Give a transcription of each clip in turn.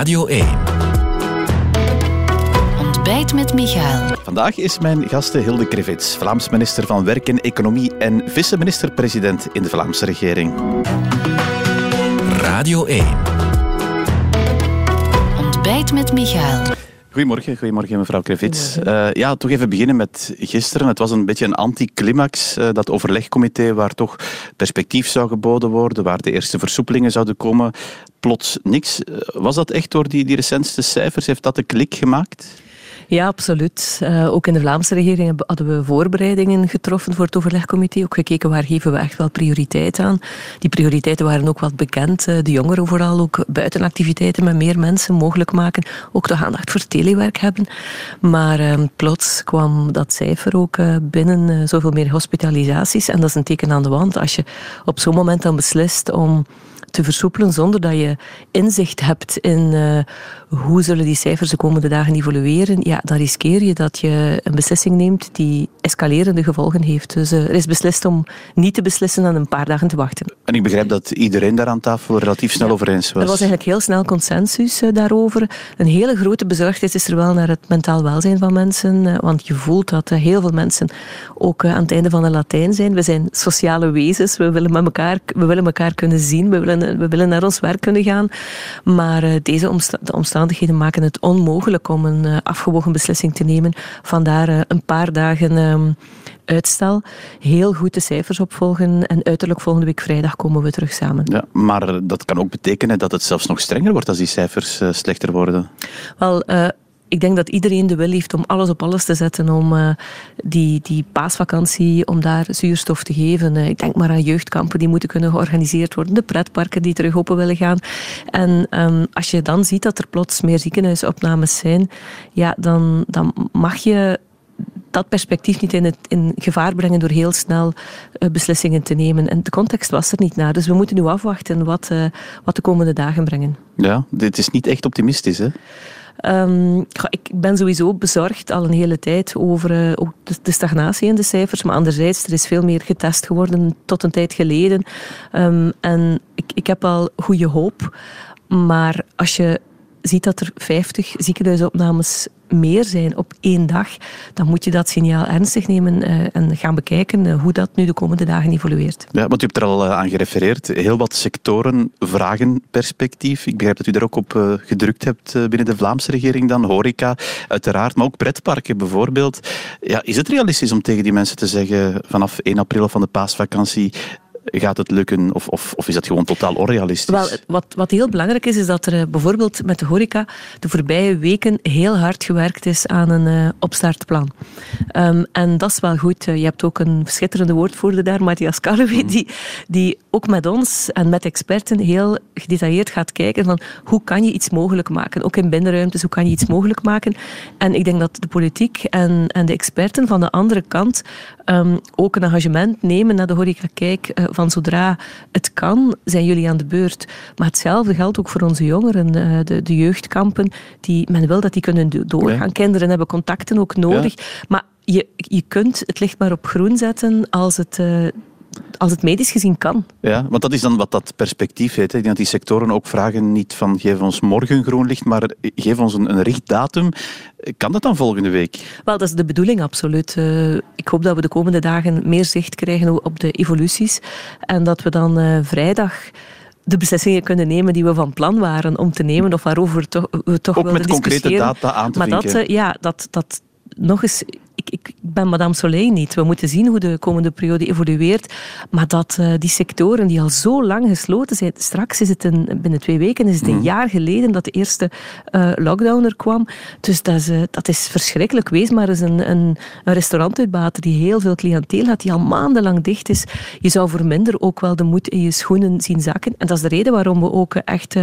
Radio 1. Ontbijt met Michael. Vandaag is mijn gaste Hilde Krevits, Vlaams minister van Werk en Economie en vice-minister-president in de Vlaamse regering. Radio 1. Ontbijt met Michael. Goedemorgen, goedemorgen mevrouw Krevits. Uh, ja, toch even beginnen met gisteren. Het was een beetje een anticlimax, uh, dat overlegcomité waar toch perspectief zou geboden worden, waar de eerste versoepelingen zouden komen. Plots niks. Uh, was dat echt door die, die recentste cijfers? Heeft dat de klik gemaakt? Ja, absoluut. Uh, ook in de Vlaamse regering hadden we voorbereidingen getroffen voor het overlegcomité. Ook gekeken waar geven we echt wel prioriteit aan. Die prioriteiten waren ook wat bekend. Uh, de jongeren vooral ook buitenactiviteiten met meer mensen mogelijk maken. Ook de aandacht voor telewerk hebben. Maar uh, plots kwam dat cijfer ook binnen. zoveel meer hospitalisaties. En dat is een teken aan de wand. Als je op zo'n moment dan beslist om te versoepelen zonder dat je inzicht hebt in uh, hoe zullen die cijfers de komende dagen evolueren, ja, dan riskeer je dat je een beslissing neemt die escalerende gevolgen heeft. Dus uh, er is beslist om niet te beslissen en een paar dagen te wachten. En ik begrijp dat iedereen daar aan tafel relatief snel ja, over eens was. Er was eigenlijk heel snel consensus uh, daarover. Een hele grote bezorgdheid is er wel naar het mentaal welzijn van mensen, want je voelt dat heel veel mensen ook aan het einde van de Latijn zijn. We zijn sociale wezens, we willen, met elkaar, we willen elkaar kunnen zien, we willen we willen naar ons werk kunnen gaan. Maar uh, deze omsta de omstandigheden maken het onmogelijk om een uh, afgewogen beslissing te nemen. Vandaar uh, een paar dagen um, uitstel. Heel goed de cijfers opvolgen en uiterlijk volgende week vrijdag komen we terug samen. Ja, maar dat kan ook betekenen dat het zelfs nog strenger wordt als die cijfers slechter worden. Wel, ik denk dat iedereen de wil heeft om alles op alles te zetten om uh, die, die paasvakantie, om daar zuurstof te geven. Uh, ik denk maar aan jeugdkampen die moeten kunnen georganiseerd worden, de pretparken die terug open willen gaan. En um, als je dan ziet dat er plots meer ziekenhuisopnames zijn, ja, dan, dan mag je dat perspectief niet in, het, in gevaar brengen door heel snel uh, beslissingen te nemen. En de context was er niet naar. Dus we moeten nu afwachten wat, wat de komende dagen brengen. Ja, dit is niet echt optimistisch, hè? Um, ik ben sowieso bezorgd al een hele tijd over uh, ook de, stagnatie in de cijfers. Maar anderzijds, er is veel meer getest geworden tot een tijd geleden. Um, en ik, ik heb al goede hoop. Maar als je ziet dat er 50 ziekenhuisopnames meer zijn op één dag, dan moet je dat signaal ernstig nemen uh, en gaan bekijken uh, hoe dat nu de komende dagen evolueert. Ja, want u hebt er al uh, aan gerefereerd. Heel wat sectoren vragen perspectief. Ik begrijp dat u daar ook op gedrukt hebt binnen de Vlaamse regering dan. Horeca, uiteraard, maar ook pretparken bijvoorbeeld. Ja, is het realistisch om tegen die mensen te zeggen vanaf 1 april van de paasvakantie gaat het lukken of, of, of is dat gewoon totaal onrealistisch? Wel, wat, wat heel belangrijk is, is dat er eh, bijvoorbeeld met de horeca de voorbije weken heel hard gewerkt is aan een uh, opstartplan. Um, en dat is wel goed. Je hebt ook een schitterende woordvoerder daar, Matthias Karwe, mm. die, die ook met ons en met experten heel gedetailleerd gaat kijken van hoe kan je iets mogelijk maken. Ook in binnenruimtes, hoe kan je iets mogelijk maken. En ik denk dat de politiek en, en de experten van de andere kant um, ook een engagement nemen naar de horeca kijk uh, van zodra het kan, zijn jullie aan de beurt. Maar hetzelfde geldt ook voor onze jongeren, uh, de, de, jeugdkampen. Die, men wil dat die kunnen doorgaan. Ja. Kinderen hebben contacten ook nodig. Ja. Maar je, je kunt het licht maar op groen zetten als het uh, als het medisch gezien kan. Ja, want dat is dan wat dat perspectief heet. Ik denk dat die sectoren ook vragen niet van geef ons morgen groen licht, maar geef ons een, een richtdatum. Kan dat dan volgende week? Wel, dat is de bedoeling, absoluut. Uh, ik hoop dat we de komende dagen meer zicht krijgen op de evoluties en dat we dan uh, vrijdag de beslissingen kunnen nemen die we van plan waren om te nemen of waarover we toch, we toch Ook wilden met concrete data aan te maar vinken. dat, uh, ja, dat, dat nog eens ik, ik, ben Madame Soleil niet. We moeten zien hoe de komende periode evolueert. Maar dat uh, die sectoren die al zo lang gesloten zijn... Straks is het een, binnen twee weken is het een mm. jaar geleden dat de eerste uh, lockdown er kwam. Dus dat is, uh, dat is verschrikkelijk. Wees maar eens een, een, een restaurantuitbater die heel veel cliënteel had, die al maandenlang dicht is. Je zou voor minder ook wel de moed in je schoenen zien zakken. En dat is de reden waarom we ook echt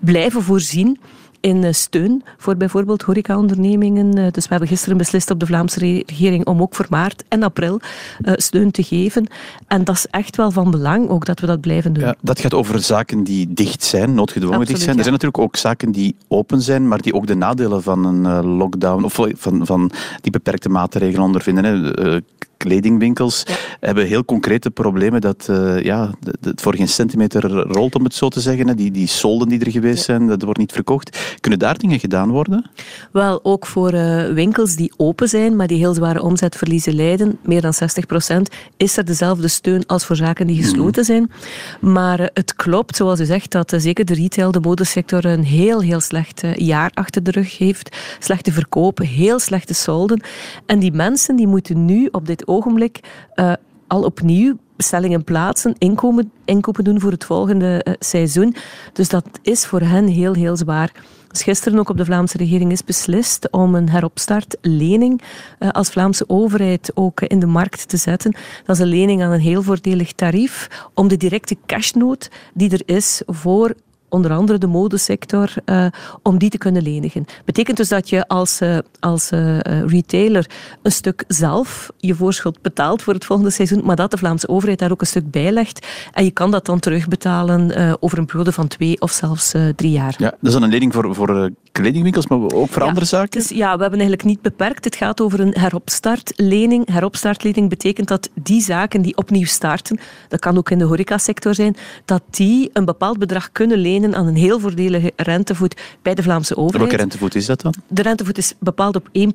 blijven voorzien in eh, steun voor bijvoorbeeld horecaondernemingen. Eh, dus we hebben gisteren beslist op de Vlaamse regering om ook voor maart en april uh, steun te geven. En dat is echt wel van belang, ook dat we dat blijven doen. Ja, dat gaat over zaken die dicht zijn, noodgedwongen Absoluut, dicht zijn. Er zijn natuurlijk ook zaken die open zijn, maar die ook de nadelen van een lockdown of van, van die beperkte maatregelen ondervinden. Hè kledingwinkels hebben heel concrete problemen dat uh, ja, het voor geen centimeter rolt, om het zo te zeggen. Die, die solden die er geweest zijn, dat wordt niet verkocht. Kunnen daar dingen gedaan worden? Wel, ook voor uh, winkels die open zijn, maar die heel zware omzetverliezen leiden, meer dan 60 procent, is er dezelfde steun als voor zaken die gesloten zijn. Maar uh, het klopt, zoals u zegt, dat zeker de retail, de modesector, een heel, heel slecht jaar achter de rug heeft. Slechte verkopen, heel slechte solden. En die mensen die moeten nu op dit ogenblik uh, al opnieuw bestellingen plaatsen, inkomen, inkopen doen voor het volgende uh, seizoen. Dus dat is voor hen heel, heel zwaar. Dus gisteren ook op de Vlaamse regering is beslist om een heropstartlening uh, als Vlaamse overheid ook in de markt te zetten. Dat is een lening aan een heel voordelig tarief om de directe cashnood die er is voor onder andere de modesector, uh, om die te kunnen lenigen. Betekent dus dat je als, uh, als uh, retailer een stuk zelf je voorschot betaalt voor het volgende seizoen, maar dat de Vlaamse overheid daar ook een stuk bij legt. En je kan dat dan terugbetalen over een periode van twee of zelfs drie jaar. Ja, dat is dan een lening voor, voor kledingwinkels, maar ook voor andere zaken? Dus, ja, we hebben eigenlijk niet beperkt. Het gaat over een heropstartlening. Heropstartlening betekent dat die zaken die opnieuw starten, dat kan ook in de horecasector zijn, dat die een bepaald bedrag kunnen lenen aan een heel voordelige rentevoet bij de Vlaamse overheid. Welke rentevoet is dat dan? De rentevoet is bepaald op 1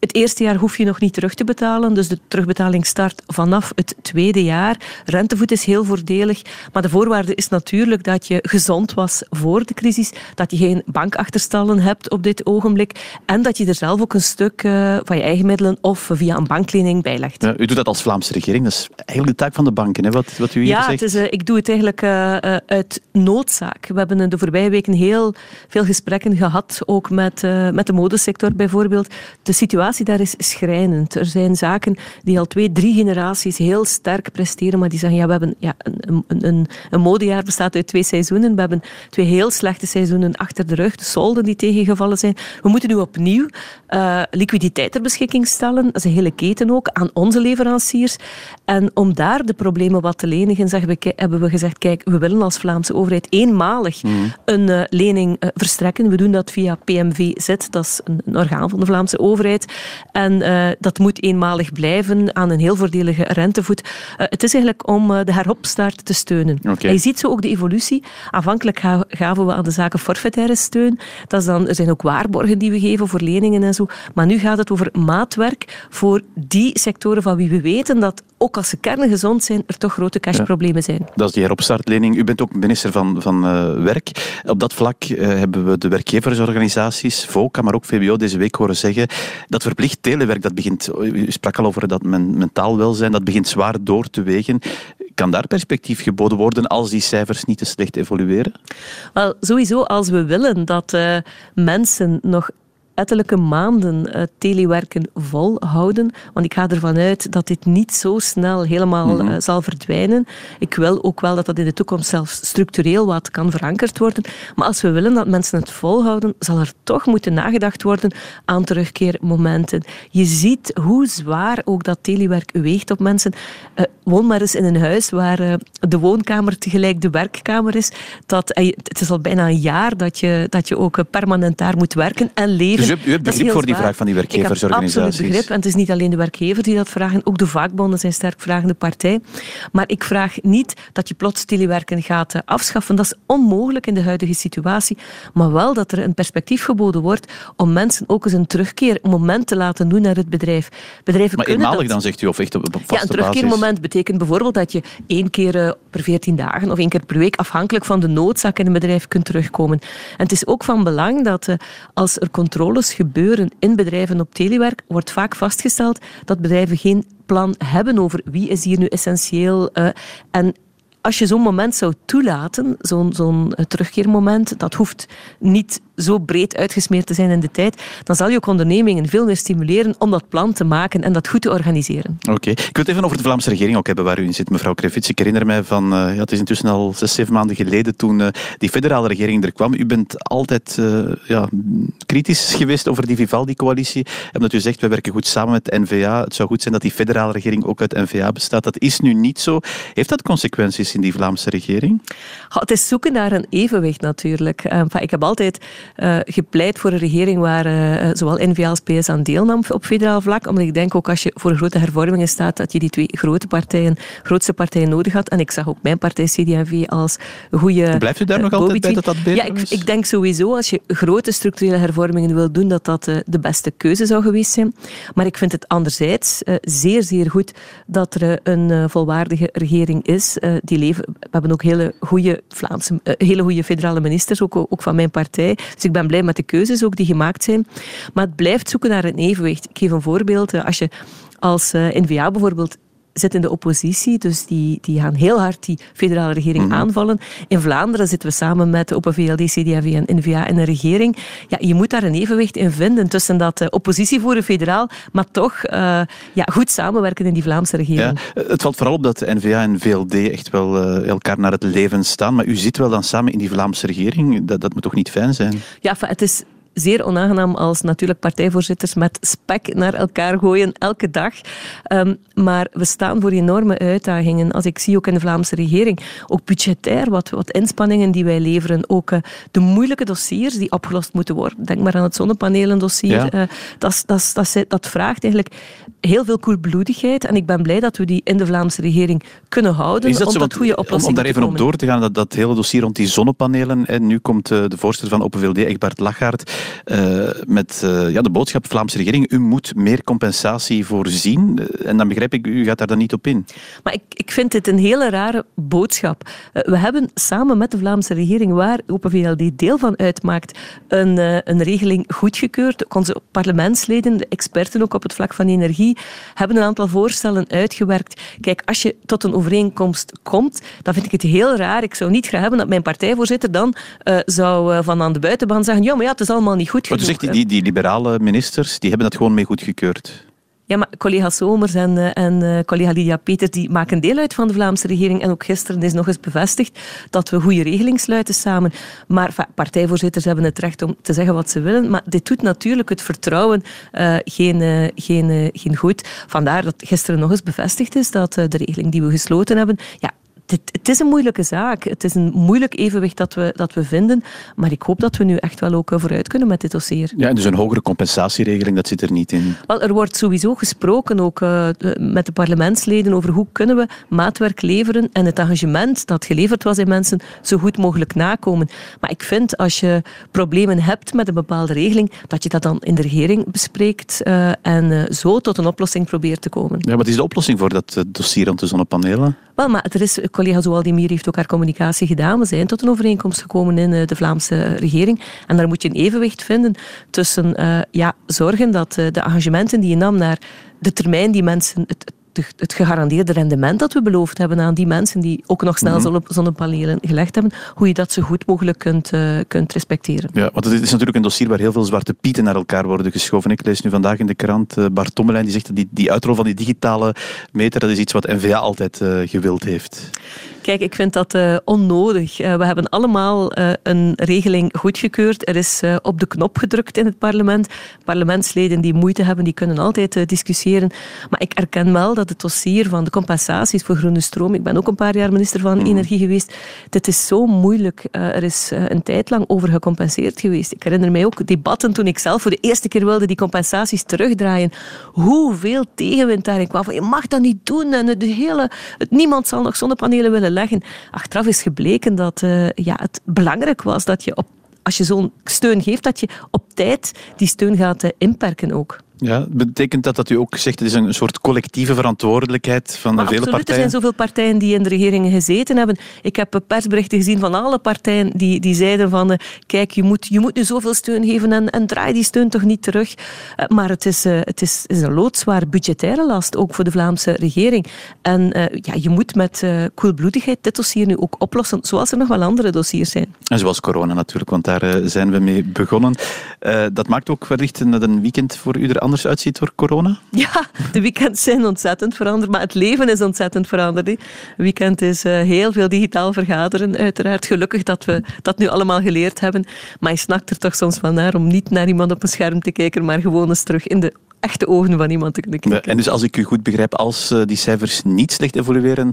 Het eerste jaar hoef je nog niet terug te betalen, dus de terugbetaling start vanaf het tweede jaar. Rentevoet is heel voordelig, maar de voorwaarde is natuurlijk dat je gezond was voor de crisis, dat je geen bankachterstallen hebt op dit ogenblik en dat je er zelf ook een stuk uh, van je eigen middelen of via een banklening bijlegt. Ja, u doet dat als Vlaamse regering, dat is eigenlijk de taak van de banken, hè, wat, wat u hier ja, zegt. Ja, uh, ik doe het eigenlijk uh, uit nood we hebben in de voorbije weken heel veel gesprekken gehad, ook met, uh, met de modesector bijvoorbeeld. De situatie daar is schrijnend. Er zijn zaken die al twee, drie generaties heel sterk presteren, maar die zeggen, ja, we hebben ja, een, een, een, een modejaar bestaat uit twee seizoenen. We hebben twee heel slechte seizoenen achter de rug. De solden die tegengevallen zijn. We moeten nu opnieuw uh, liquiditeit ter beschikking stellen. Dat is een hele keten ook, aan onze leveranciers. En om daar de problemen wat te lenigen, we, hebben we gezegd, kijk, we willen als Vlaamse overheid eenmalig mm. een uh, lening uh, verstrekken. We doen dat via PMVZ, dat is een, een orgaan van de Vlaamse overheid. En dat moet eenmalig blijven aan een heel voordelige rentevoet. het is eigenlijk om de heropstart te steunen. Okay. je ziet zo ook de evolutie. Aanvankelijk gaven we aan de zaken forfaitaire steun. Dat is dan, er zijn ook waarborgen die we geven voor leningen en zo. Maar nu gaat het over maatwerk voor die sectoren van wie we weten dat ook als ze kerngezond zijn, er toch grote cashproblemen zijn. Dat is die heropstartlening. U bent ook minister van, van uh, Werk. Op dat vlak uh, hebben we de werkgeversorganisaties, VOCA, maar ook VBO deze week horen zeggen dat verplicht telewerk, dat begint, u sprak al over dat men, mentaal welzijn, dat begint zwaar door te wegen. Kan daar perspectief geboden worden als die cijfers niet te slecht evolueren? Wel, sowieso als we willen dat uh, mensen nog ettelijke maanden uh, telewerken volhouden. Want ik ga ervan uit dat dit niet zo snel helemaal mm -hmm. uh, zal verdwijnen. Ik wil ook wel dat dat in de toekomst zelfs structureel wat kan verankerd worden. Maar als we willen dat mensen het volhouden, zal er toch moeten nagedacht worden aan terugkeermomenten. Je ziet hoe zwaar ook dat telewerk weegt op mensen. Uh, woon maar eens in een huis waar de woonkamer tegelijk de werkkamer is. Dat, het is al bijna een jaar dat je, dat je ook permanent daar moet werken en leven. Dus u hebt begrip voor die vraag van die werkgeversorganisaties? Ik heb absoluut begrip. En het is niet alleen de werkgever die dat vragen, ook de vakbonden zijn sterk vragende partij. Maar ik vraag niet dat je plots telewerken gaat eh, afschaffen. Dat is onmogelijk in de huidige situatie. Maar wel dat er een perspectief geboden wordt om mensen ook eens een terugkeermoment te laten doen naar het bedrijf. Bedrijven maar kunnen eenmalig dat... dan zegt u, of echt op, vaste Ja, een terugkeermoment betekent bijvoorbeeld dat je één keer uh, per veertien dagen of één keer per week, afhankelijk van de noodzaak in een bedrijf, kunt terugkomen. En het is ook van belang dat uh, als er controle gebeuren in bedrijven op telewerk, wordt vaak vastgesteld dat bedrijven geen plan hebben over wie is hier nu essentieel. Uh, en als je zo'n moment zou toelaten, zo'n zo'n terugkeermoment, dat hoeft niet zo breed uitgesmeerd te zijn in de tijd, dan zal je ook ondernemingen veel meer stimuleren om dat plan te maken en dat goed te organiseren. Oké. Okay. Ik wil het even over de Vlaamse regering ook hebben waar u in zit, mevrouw Krevits. Ik herinner mij van, uh, ja, het is intussen al zes, zeven maanden geleden toen uh, die federale regering er kwam. U bent altijd uh, ja, kritisch geweest over die Vivaldi-coalitie, omdat u zegt, wij werken goed samen met de NVA. Het zou goed zijn dat die federale regering ook uit NVA bestaat. Dat is nu niet zo. Heeft dat consequenties in die Vlaamse regering? Het is zoeken naar een evenwicht natuurlijk. Ik heb altijd uh, gepleit voor een regering waar uh, zowel N-VA als PS aan deelnam op federaal vlak. Omdat ik denk ook als je voor grote hervormingen staat, dat je die twee grote partijen, grootste partijen nodig had. En ik zag ook mijn partij CD&V als goede... Blijft u daar nog altijd bij dat dat beter ja, ik, ik, denk sowieso als je grote structurele hervormingen wil doen, dat dat de beste keuze zou geweest zijn. Maar ik vind het anderzijds zeer, zeer goed dat er een volwaardige regering is. die leven, we hebben ook hele goede Vlaamse, hele goede federale ministers, ook, ook van mijn partij. Dus ik ben blij met de keuzes ook die gemaakt zijn. Maar het blijft zoeken naar een evenwicht. Ik geef een voorbeeld. Als je als eh, N-VA bijvoorbeeld zit in de oppositie, dus die, die gaan heel hard die federale regering mhm. aanvallen. In Vlaanderen zitten we samen met de Open VLD, CDAV en NVA in een regering. Ja, je moet daar een evenwicht in vinden tussen dat uh, oppositie voeren federaal, maar toch uh, ja, goed samenwerken in die Vlaamse regering. Ja, het valt vooral op dat de NVA en VLD echt wel uh, elkaar naar het leven staan, maar u zit wel dan samen in die Vlaamse regering. Dat, dat moet toch niet fijn zijn? Ja, het is zeer onaangenaam als natuurlijk partijvoorzitters met spek naar elkaar gooien elke dag. Um, maar we staan voor enorme uitdagingen. Als ik zie ook in de Vlaamse regering, ook budgetair, wat, wat inspanningen die wij leveren, ook uh, de moeilijke dossiers die opgelost moeten worden. Denk maar aan het zonnepanelendossier. Ja. Uh, dat, dat, dat, dat vraagt eigenlijk heel veel koelbloedigheid. En ik ben blij dat we die in de Vlaamse regering kunnen houden. Is dat om zo, goede oplossingen om, om daar even op door te gaan, dat, dat hele dossier rond die zonnepanelen. En nu komt uh, de voorzitter van Open VLD, Egbert Lachaert, uh, met uh, ja, de boodschap Vlaamse regering, u moet meer compensatie voorzien. en dan begrijp ik, u gaat daar dan niet op in. Maar ik, ik vind dit een hele rare boodschap. we hebben samen met de Vlaamse regering, waar Open VLD deel van uitmaakt, een, een regeling goedgekeurd. Onze parlementsleden, de experten ook op het vlak van energie, hebben een aantal voorstellen uitgewerkt. Kijk, als je tot een overeenkomst komt, dan vind ik het heel raar. Ik zou niet graag hebben dat mijn partijvoorzitter dan zou van aan de buitenbaan zeggen ja, maar ja, het is allemaal niet goed genoeg. Wat zegt die, die liberale ministers, die hebben dat gewoon mee goedgekeurd. Ja, maar collega Somers en, eh, en uh, collega Lydia Peters die maken deel uit van de Vlaamse regering. En ook gisteren is nog eens bevestigd dat we goede regelingen sluiten samen. Maar partijvoorzitters hebben het recht om te zeggen wat ze willen. Maar dit doet natuurlijk het vertrouwen uh, geen, geen, geen goed. Vandaar dat gisteren nog eens bevestigd is dat de regeling die we gesloten hebben, ja, het, het, is een moeilijke zaak. Het is een moeilijk evenwicht dat we, dat we vinden. Maar ik hoop dat we nu echt wel ook vooruit kunnen met dit dossier. Ja, dus een hogere compensatieregeling, dat zit er niet in. Wel, er wordt sowieso gesproken, ook uh, met de parlementsleden, over hoe kunnen we maatwerk leveren en het engagement dat geleverd was in mensen zo goed mogelijk nakomen. Maar ik vind, als je problemen hebt met een bepaalde regeling, dat je dat dan in de regering bespreekt uh, en uh, zo tot een oplossing probeert te komen. Ja, wat is de oplossing voor dat dossier rond de zonnepanelen? Maar er is, collega Zoualdimir heeft ook haar communicatie gedaan. We zijn tot een overeenkomst gekomen in eh, de Vlaamse regering. En daar moet je een evenwicht vinden tussen uh, ja, zorgen dat uh, de engagementen die je nam naar de termijn die mensen het, het gegarandeerde rendement dat we beloofd hebben aan die mensen die ook nog snel mm zonnepanelen gelegd hebben, hoe je dat zo goed mogelijk kunt, uh, kunt respecteren. Ja, want het is natuurlijk een dossier waar heel veel zwarte pieten naar elkaar worden geschoven. Ik lees nu vandaag in de krant uh, Bart Tommelijn die zegt dat die, die uitrol van die digitale meter, dat is iets wat NVA altijd uh, gewild heeft. Kijk, ik vind dat uh, onnodig. Uh, we hebben allemaal uh, een regeling goedgekeurd. Er is op de knop gedrukt in het parlement. Parlementsleden die moeite hebben, die kunnen altijd discussiëren. Maar ik erken wel dat het dossier van de compensaties voor groene stroom... Ik ben ook een paar jaar minister van mhm. Energie geweest. Dit is zo moeilijk. er is een tijd lang over gecompenseerd geweest. Ik herinner mij ook debatten toen ik zelf voor de eerste keer wilde die compensaties terugdraaien. Hoeveel tegenwind daarin kwam. Van, je mag dat niet doen. En de hele, niemand zal nog zonnepanelen willen leggen. Achteraf is gebleken dat uh, ja, het belangrijk was dat je op, als je zo'n steun geeft, dat je op tijd die steun gaat inperken ook. Ja, betekent dat dat u ook zegt, het is een soort collectieve verantwoordelijkheid van maar vele absoluut, partijen? Er zijn zoveel partijen die in de regeringen gezeten hebben. Ik heb persberichten gezien van alle partijen die, die zeiden van uh, kijk, je moet, je moet nu zoveel steun geven en, en draai die steun toch niet terug. Uh, maar het is, uh, het is, is een loodzwaar budgettaire last, ook voor de Vlaamse regering. En ja, je moet met koelbloedigheid dit dossier nu ook oplossen, zoals er nog wel andere dossiers zijn. En zoals corona natuurlijk, want daar zijn we mee begonnen. dat maakt ook wellicht een, een weekend voor u er anders uitziet door corona? Ja, de weekends zijn ontzettend veranderd, maar het leven is ontzettend veranderd. weekend is uh, heel veel digitaal vergaderen, uiteraard. Gelukkig dat we dat nu allemaal geleerd hebben. Maar je snakt er toch soms van naar om niet naar iemand op een scherm te kijken, maar gewoon eens terug in de echte ogen van iemand te kunnen kijken. En dus als ik u goed begrijp, als die cijfers niet slecht evolueren,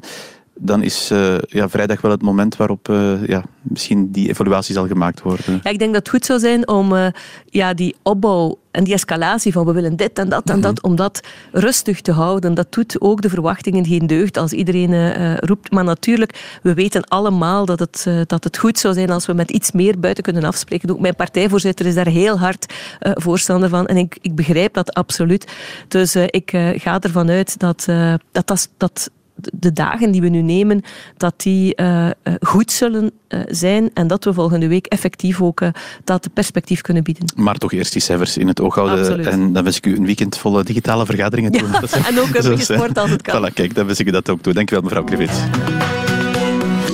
dan is uh, ja, vrijdag wel het moment waarop uh, ja, misschien die evaluatie zal gemaakt worden. Ja, ik denk dat het goed zou zijn om uh, ja, die opbouw en die escalatie van we willen dit en dat en dat, om dat rustig te houden. Dat doet ook de verwachtingen geen deugd als iedereen roept. Maar natuurlijk, we weten allemaal dat het, dat het goed zou zijn als we met iets meer buiten kunnen afspreken. Ook mijn partijvoorzitter is daar heel hard voorstander van. En ik, ik begrijp dat absoluut. Dus ik ga ervan uit dat, dat, dat, dat de dagen die we nu nemen, dat die uh, goed zullen uh, zijn en dat we volgende week effectief ook uh, dat perspectief kunnen bieden. Maar toch eerst die cijfers in het oog houden Absoluut. en dan wens ik u een weekend vol digitale vergaderingen toe. Ja, en ook een beetje sport als het kan. Voilà, kijk, dan wens ik u dat ook toe. Dankjewel mevrouw Krivits.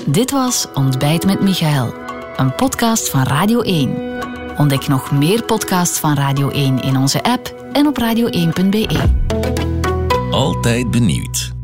Dit was Ontbijt met Michael, een podcast van Radio 1. Ontdek nog meer podcasts van Radio 1 in onze app en op radio1.be. Altijd benieuwd.